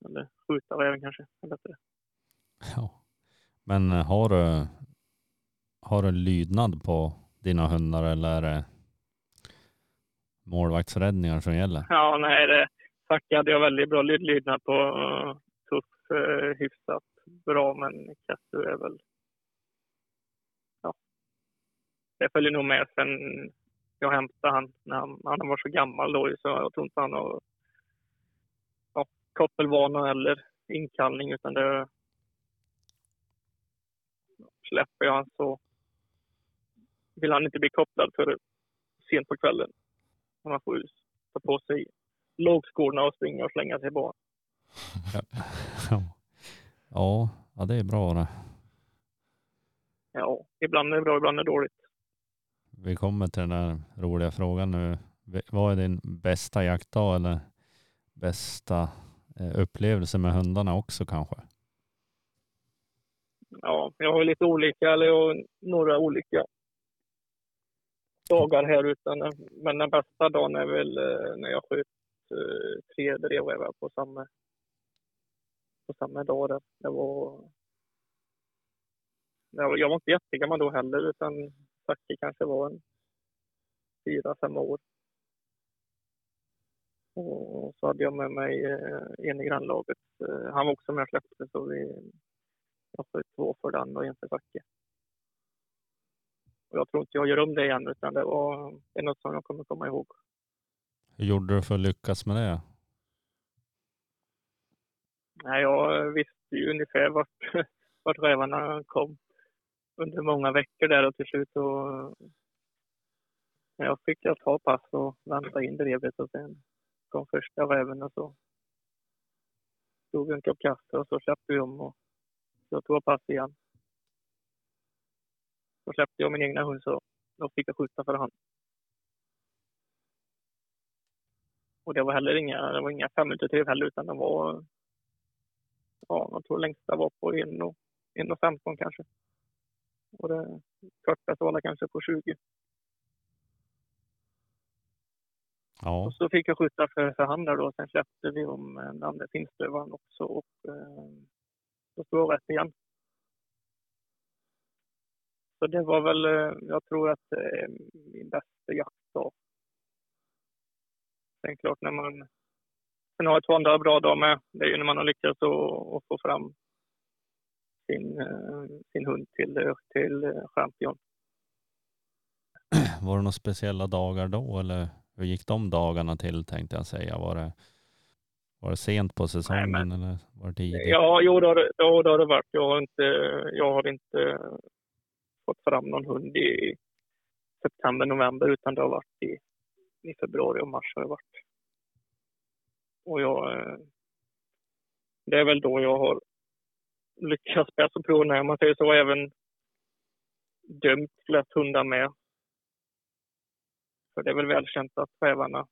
eller skjuta räven kanske. är bättre. Ja. Men eh, har du, har du lydnad på dina hundar eller är det målvaktsräddningar som gäller? Ja, nej, det Zacke hade jag väldigt bra lydnad på. Tuff, eh, hyfsat bra, men Kassu är väl... Ja. Det följer nog med sen jag hämtade han när han, han var så gammal då, så jag tror inte han har ja, koppelvana eller inkallning, utan det släpper jag han så vill han inte bli kopplad för sent på kvällen. Man får ju ta på sig lågskorna och springa och slänga sig på. Ja, ja det är bra det. Ja, ibland är det bra, ibland är det dåligt. Vi kommer till den där roliga frågan nu. Vad är din bästa jaktdag eller bästa eh, upplevelse med hundarna också kanske? Ja, jag har lite olika, eller jag har några olika dagar här utan, men den bästa dagen är väl eh, när jag sköt eh, tre drevrävar på samma, på samma dag. Där. Det var, jag var- inte jättegammal då heller, utan Zacke kanske var en fyra, fem år. Och så hade jag med mig eh, en i grannlaget. Han var också med och släppte, så vi, jag sköt två för den och en för Zacke. Och jag tror inte jag gör om det igen, utan det var det är något som jag kommer komma ihåg. Hur gjorde du för att lyckas med det? Nej, jag visste ju ungefär vart, vart rävarna kom under många veckor där och till slut så jag fick jag ta pass och vänta in drevet och sen kom första räven och så tog en kopp kaffe och så släppte vi om och så tog jag pass igen. Så släppte jag min egna hund så då fick jag skjuta för hand. Och det var heller inga, det var inga fem minuter till heller utan det var ja, jag tror längsta var på 1,15 kanske. Och det kortaste var kanske på 20. Ja, Och så fick jag skjuta för, för hand där då. Sen släppte vi om eh, den andra finstövaren också och eh, då stod jag rätt igen. Så det var väl, eh, jag tror att är min bästa jaktdag. Sen klart när man, sen har jag två andra bra dagar med. Det är ju när man har lyckats att, få fram sin, eh, sin hund till, eh, till eh, champion. var det några speciella dagar då eller hur gick de dagarna till tänkte jag säga? Var det, var det sent på säsongen men- eller var det tidigt? Ja, jo, det har ja, det har det varit. Jag har inte, jag har inte fått fram någon hund i september, november, utan det har varit i, i februari och mars har det varit. Och jag, eh, det är väl då jag har lyckats bäst att prova om man säger så, även dömt flest hundar med. För det är väl välkänt att rävarna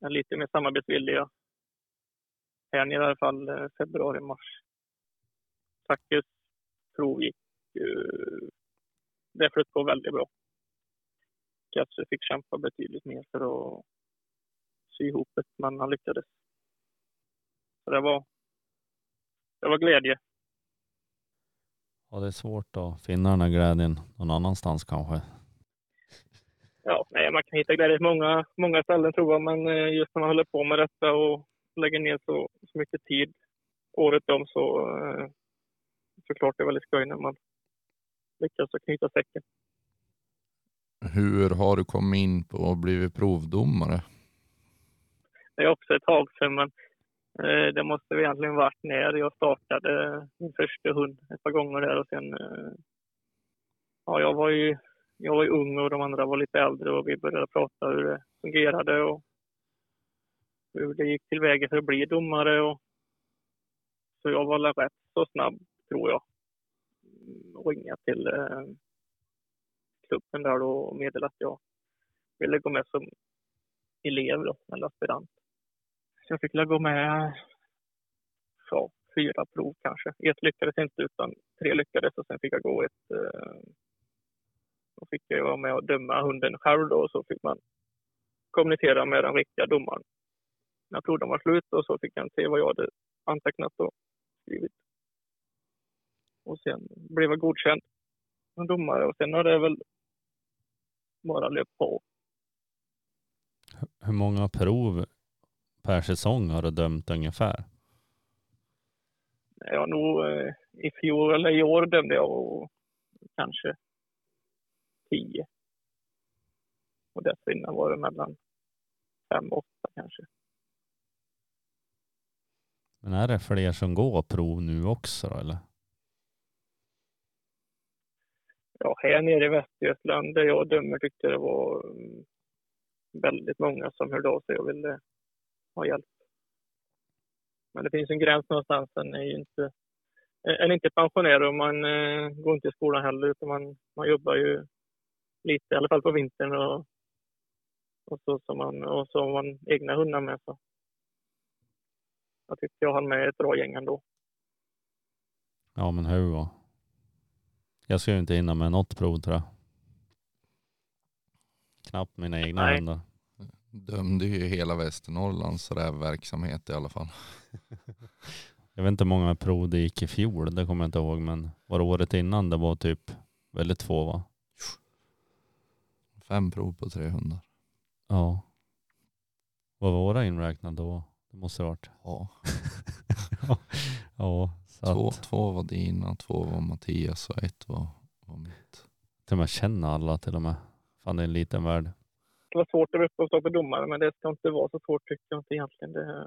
är lite mer samarbetsvilliga här nere i alla fall eh, februari, mars. Tackes prov gick eh, det flöt på väldigt bra. Katsu fick kämpa betydligt mer för att sy ihop det, men han lyckades. Så det var, det var glädje. Ja, det är svårt att finna den här glädjen någon annanstans kanske. Ja, nej, man kan hitta glädje på många, många ställen tror jag, men eh, just när man håller på med detta och lägger ner så, så mycket tid året om så eh, såklart det är väldigt skoj när man lyckas att knyta säcken. Hur har du kommit in på att blivit provdomare? Det är också ett tag sedan, men eh, det måste väl egentligen varit när jag startade min första hund ett par gånger där och sen, eh, ja, jag var ju jag var ju ung och de andra var lite äldre och vi började prata hur det fungerade och hur det gick tillväga för att bli domare. Och, så jag var väl rätt så snabb, tror jag, ringa till eh, klubben där då och meddela att jag ville gå med som elev då, eller aspirant. Så jag fick gå med ja, fyra prov kanske. Ett lyckades inte utan tre lyckades och sen fick jag gå ett eh, då fick jag vara med och döma hunden själv då och så fick man kommunicera med den riktiga domaren. När proven var slut och så fick han se vad jag hade antecknat och skrivit. Och sen blev jag godkänd som domare och sen har det väl bara löpt på. Hur många prov per säsong har du dömt ungefär? Jag har nog eh, i fjol eller i år dömde jag och kanske tio. Och dessförinnan var det mellan fem och åtta kanske. Men är det fler som går prov nu också då, eller? Ja, här nere i Västergötland där jag dömer tyckte det var mm, väldigt många som hörde av sig och ville ha hjälp. Men det finns en gräns någonstans. Den är ju inte, är inte pensionär och man eh, går inte i skolan heller utan man, man jobbar ju lite, i alla fall på vintern och, och så som man, och så har man egna hundar med. Så. Jag tyckte jag hann med ett bra gäng ändå. Ja men hur? Jag ska ju inte hinna med något prov tror jag. Knappt mina egna Nej. hundar. Dömde ju hela Västernorrlands rävverksamhet i alla fall. Jag vet inte hur många prov det gick i fjol, det kommer jag inte ihåg. Men var det året innan det var typ väldigt få va? Fem prov på tre hundar. Ja. Vad var det inräknat då? Det måste ha varit. Ja. Ja, Två, att två var dina, två var Mattias och ett var, var mitt. till och med känner alla till och med. Fan det är en liten värld. Det var svårt att stå på domare, men det ska inte vara så svårt tycker jag inte egentligen. Det,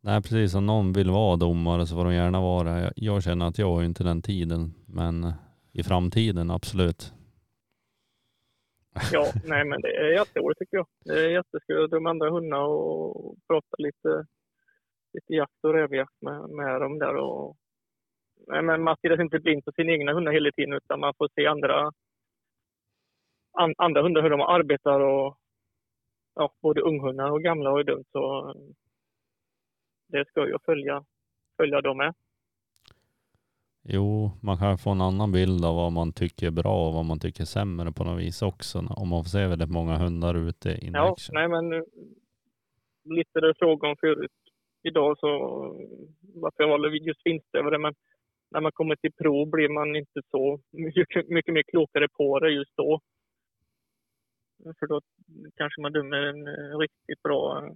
Nej precis, om någon vill vara domare så får de gärna vara. Jag- Jag känner att jag har ju inte den tiden. Men i framtiden absolut. ja, nej men det är jätteroligt tycker jag. Det är jätteskoj att döma andra hundar och prata lite, lite jakt och rävjakt med, med dem där. Och, men man stirrar inte blind på sina egna hundar hela tiden utan man får se andra, an, andra hundar hur de arbetar och ja, både unghundar och gamla har ju dömt så det ska jag följa, följa dem med. Jo, man kan få en annan bild av vad man tycker är bra och vad man tycker är sämre på något vis också. Om man får se väldigt många hundar ute in Ja, action. nej men lite det fråga om förut. Idag så, varför jag valde just finstövare, men när man kommer till prov blir man inte så mycket, mycket mer klokare på det just då. För då kanske man dömer en eh, riktigt bra, eh,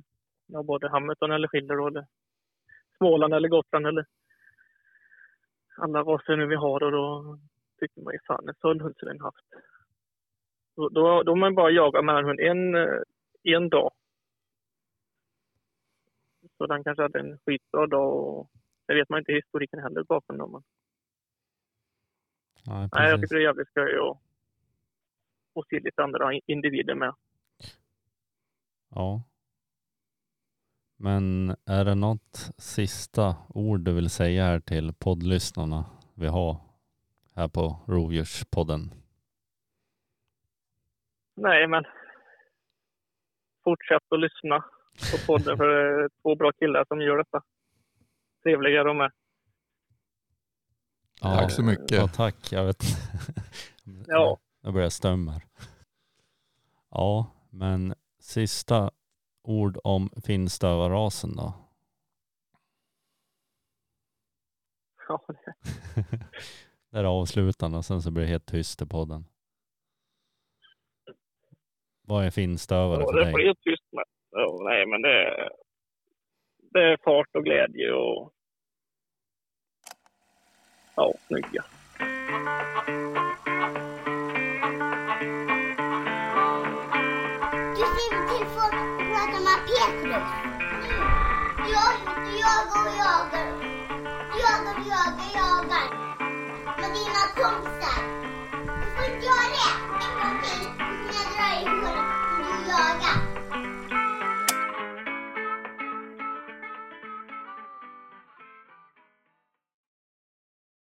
ja, både Hamilton eller Schiller då, eller Småland eller Gotland eller alla raser nu vi har och då tycker man ju fan en sån hund skulle den haft. Då, då, då har man bara jagat med en hund en, en dag. Så den kanske hade en skitbra dag och det vet man inte historiken heller bakom dem. Men, Nej, nej, jag tycker det är jävligt skoj att, att se lite andra individer med. Ja. Men är det något sista ord du vill säga här till poddlyssnarna vi har här på Rovdjurspodden? Nej, men fortsätt att lyssna på podden för det är två bra killar som gör detta. Trevliga de är. Tack så mycket. Ja, tack. Jag vet. Ja. Jag börjar stömma här. Ja, men sista ord om finstövarrasen då. Ja, det- Det är avslutande och sen så blir det helt tyst i podden. Vad är finstövare Ja, för det dig? Så, nej, men det är, det är fart och glädje och ja, snygga. Du skriver till för att prata med Petrus. Jag och jagar och jagar. Jagar och jagar, jagar. Med dina kompisar.